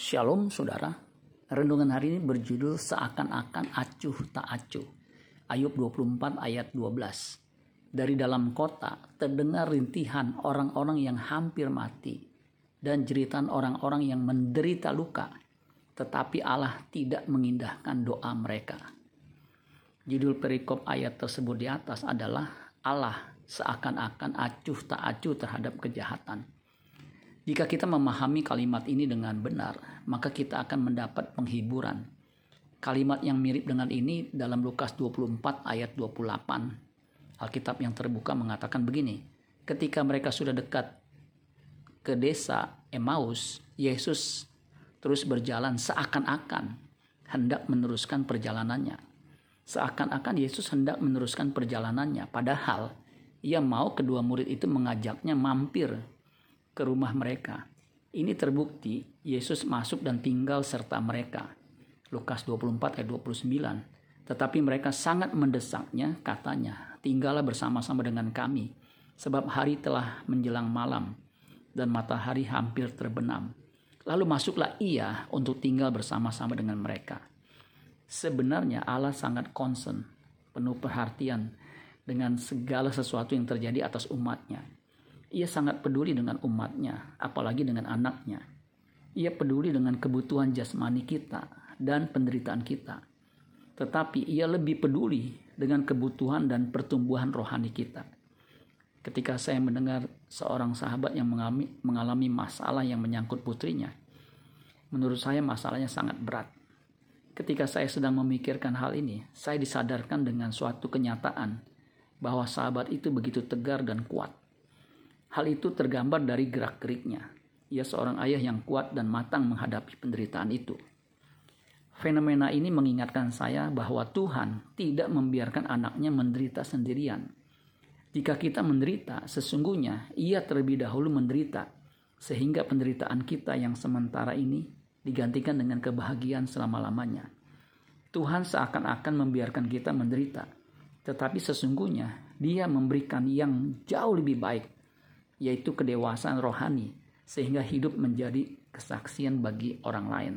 Shalom saudara. Renungan hari ini berjudul seakan-akan acuh tak acuh. Ayub 24 ayat 12. Dari dalam kota terdengar rintihan orang-orang yang hampir mati dan jeritan orang-orang yang menderita luka. Tetapi Allah tidak mengindahkan doa mereka. Judul perikop ayat tersebut di atas adalah Allah seakan-akan acuh tak acuh terhadap kejahatan. Jika kita memahami kalimat ini dengan benar, maka kita akan mendapat penghiburan. Kalimat yang mirip dengan ini dalam Lukas 24 ayat 28. Alkitab yang terbuka mengatakan begini, ketika mereka sudah dekat ke desa Emmaus, Yesus terus berjalan seakan-akan hendak meneruskan perjalanannya. Seakan-akan Yesus hendak meneruskan perjalanannya, padahal ia mau kedua murid itu mengajaknya mampir ke rumah mereka. Ini terbukti Yesus masuk dan tinggal serta mereka. Lukas 24 ayat 29. Tetapi mereka sangat mendesaknya katanya, tinggallah bersama-sama dengan kami, sebab hari telah menjelang malam dan matahari hampir terbenam. Lalu masuklah ia untuk tinggal bersama-sama dengan mereka. Sebenarnya Allah sangat concern, penuh perhatian dengan segala sesuatu yang terjadi atas umatnya ia sangat peduli dengan umatnya, apalagi dengan anaknya. Ia peduli dengan kebutuhan jasmani kita dan penderitaan kita. Tetapi ia lebih peduli dengan kebutuhan dan pertumbuhan rohani kita. Ketika saya mendengar seorang sahabat yang mengalami, masalah yang menyangkut putrinya, menurut saya masalahnya sangat berat. Ketika saya sedang memikirkan hal ini, saya disadarkan dengan suatu kenyataan bahwa sahabat itu begitu tegar dan kuat Hal itu tergambar dari gerak-geriknya. Ia seorang ayah yang kuat dan matang menghadapi penderitaan itu. Fenomena ini mengingatkan saya bahwa Tuhan tidak membiarkan anaknya menderita sendirian. Jika kita menderita, sesungguhnya ia terlebih dahulu menderita, sehingga penderitaan kita yang sementara ini digantikan dengan kebahagiaan selama-lamanya. Tuhan seakan-akan membiarkan kita menderita, tetapi sesungguhnya Dia memberikan yang jauh lebih baik yaitu kedewasaan rohani, sehingga hidup menjadi kesaksian bagi orang lain.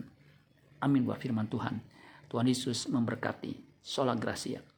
Amin buat firman Tuhan. Tuhan Yesus memberkati. Sola Gracia.